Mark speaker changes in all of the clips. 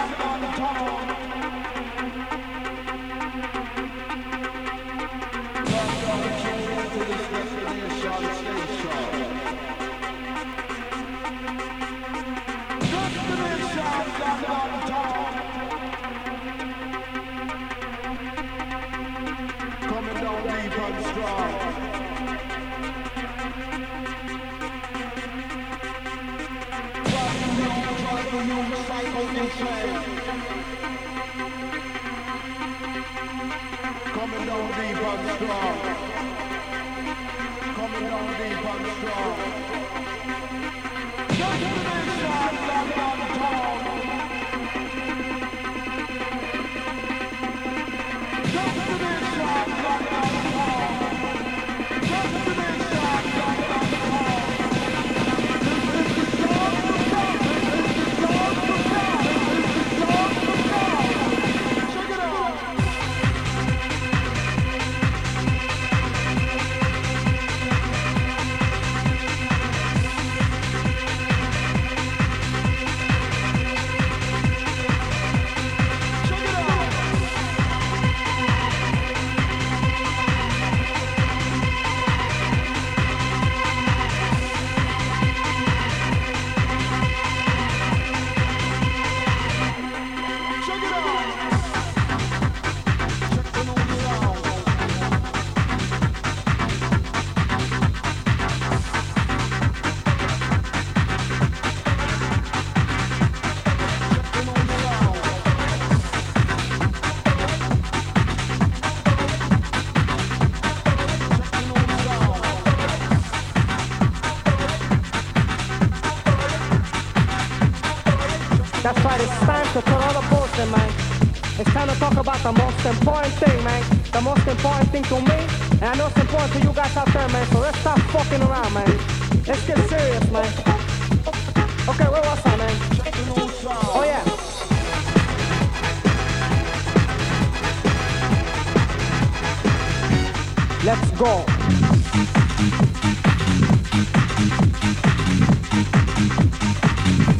Speaker 1: on, come on. The most important thing, man. The most important thing to me, and I know it's important to you guys out there, man. So let's stop fucking around, man. Let's get serious, man. Okay, where was I, man? Oh yeah. Let's go.
Speaker 2: Every day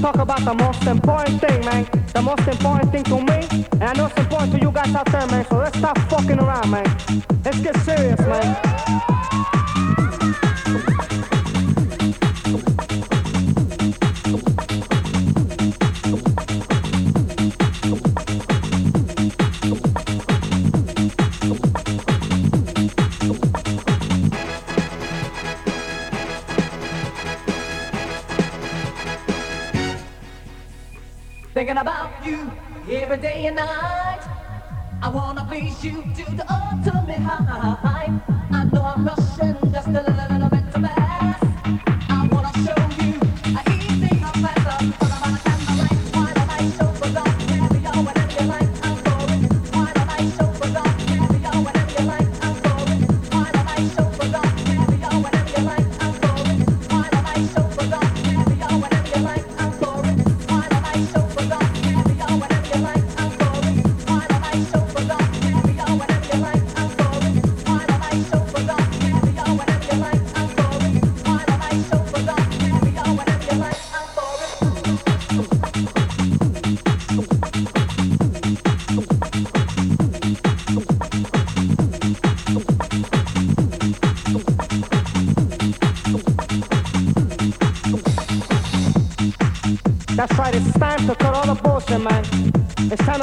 Speaker 2: talk about the most important thing, man. The most important thing to me, and I know it's important to you guys out there, man. So let's stop fucking around, man. Let's get serious, man.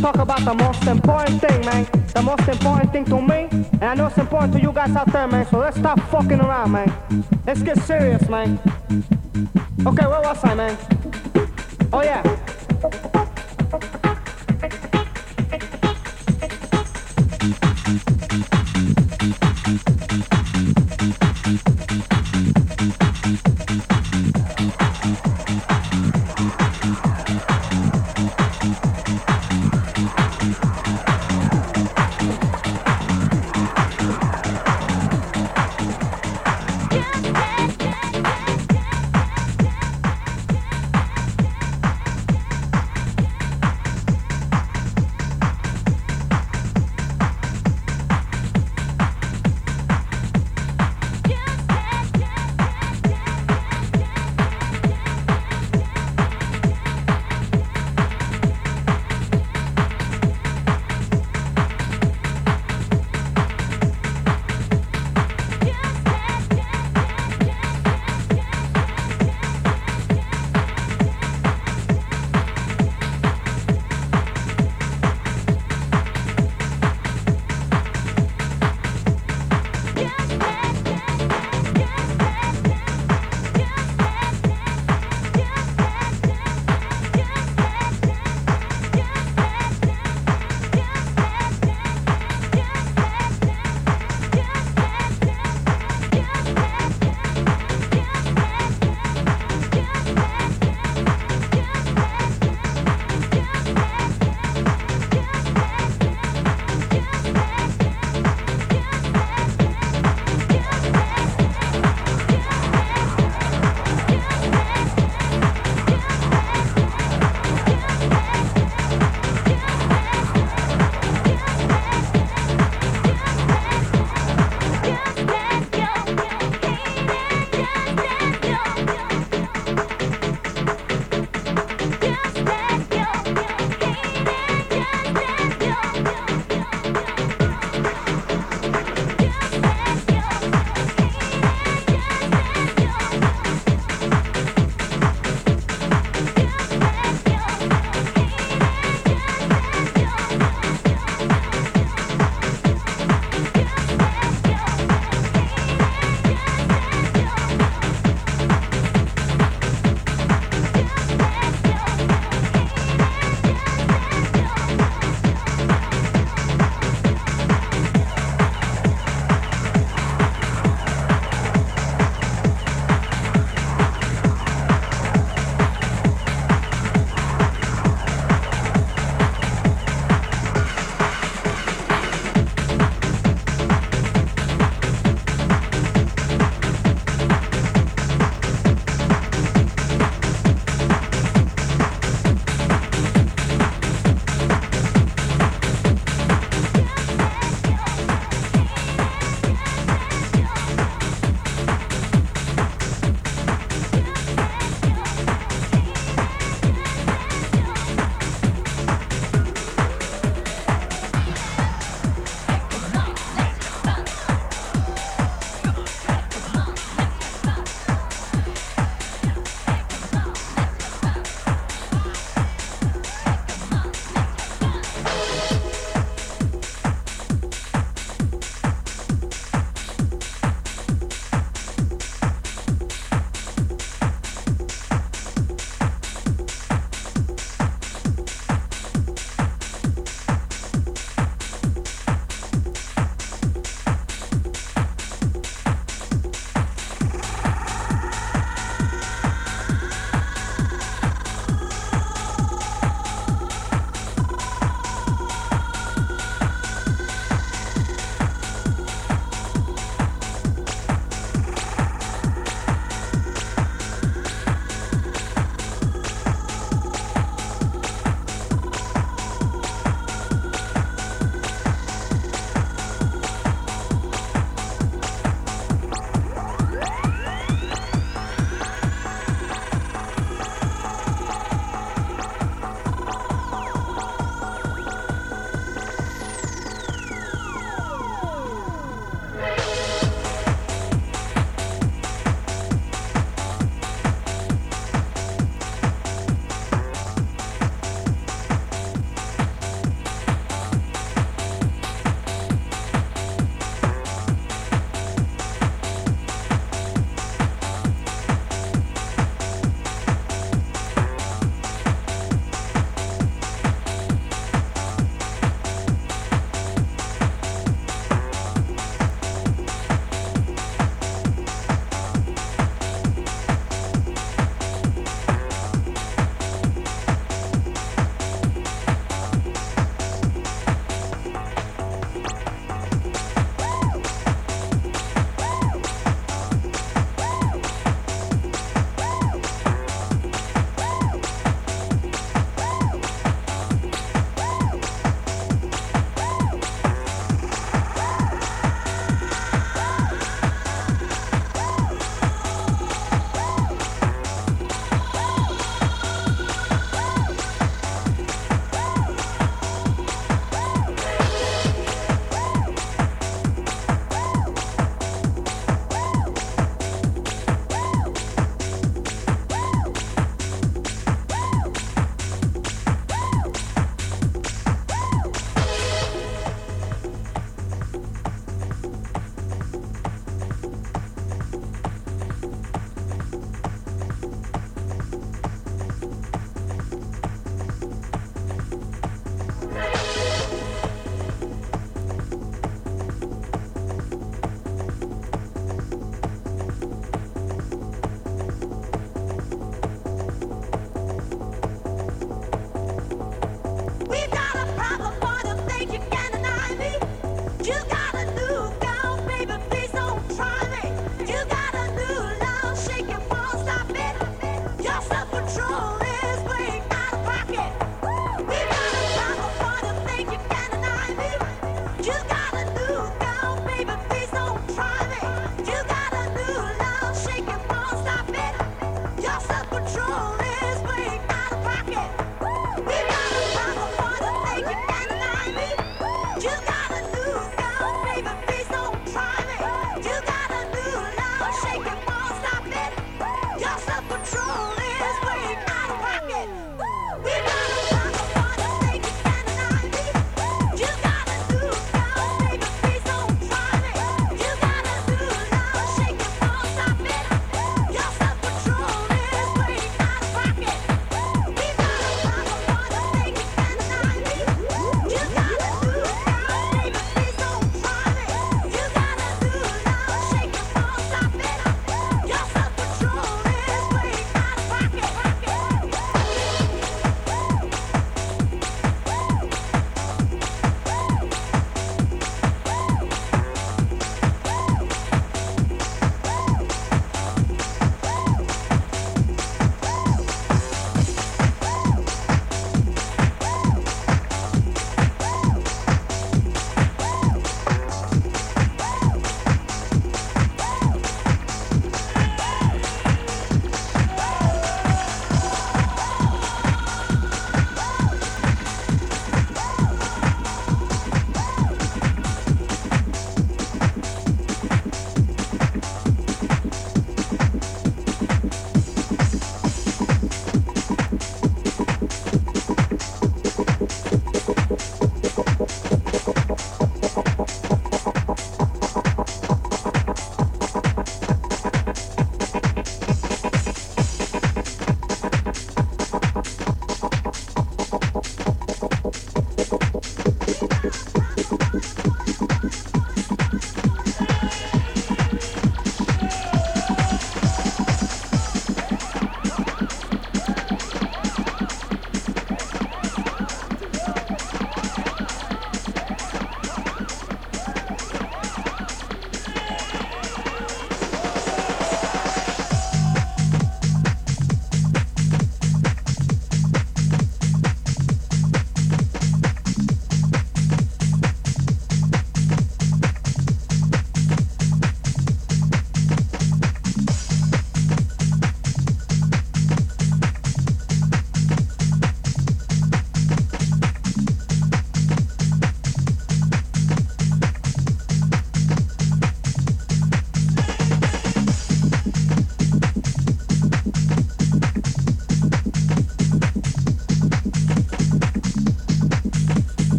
Speaker 2: gotta talk about the most important thing, man. The most important thing to me, and I know it's important to you guys out there, man. So let's stop fucking around, man. Let's get serious, man. Okay, where was I, man? Oh yeah.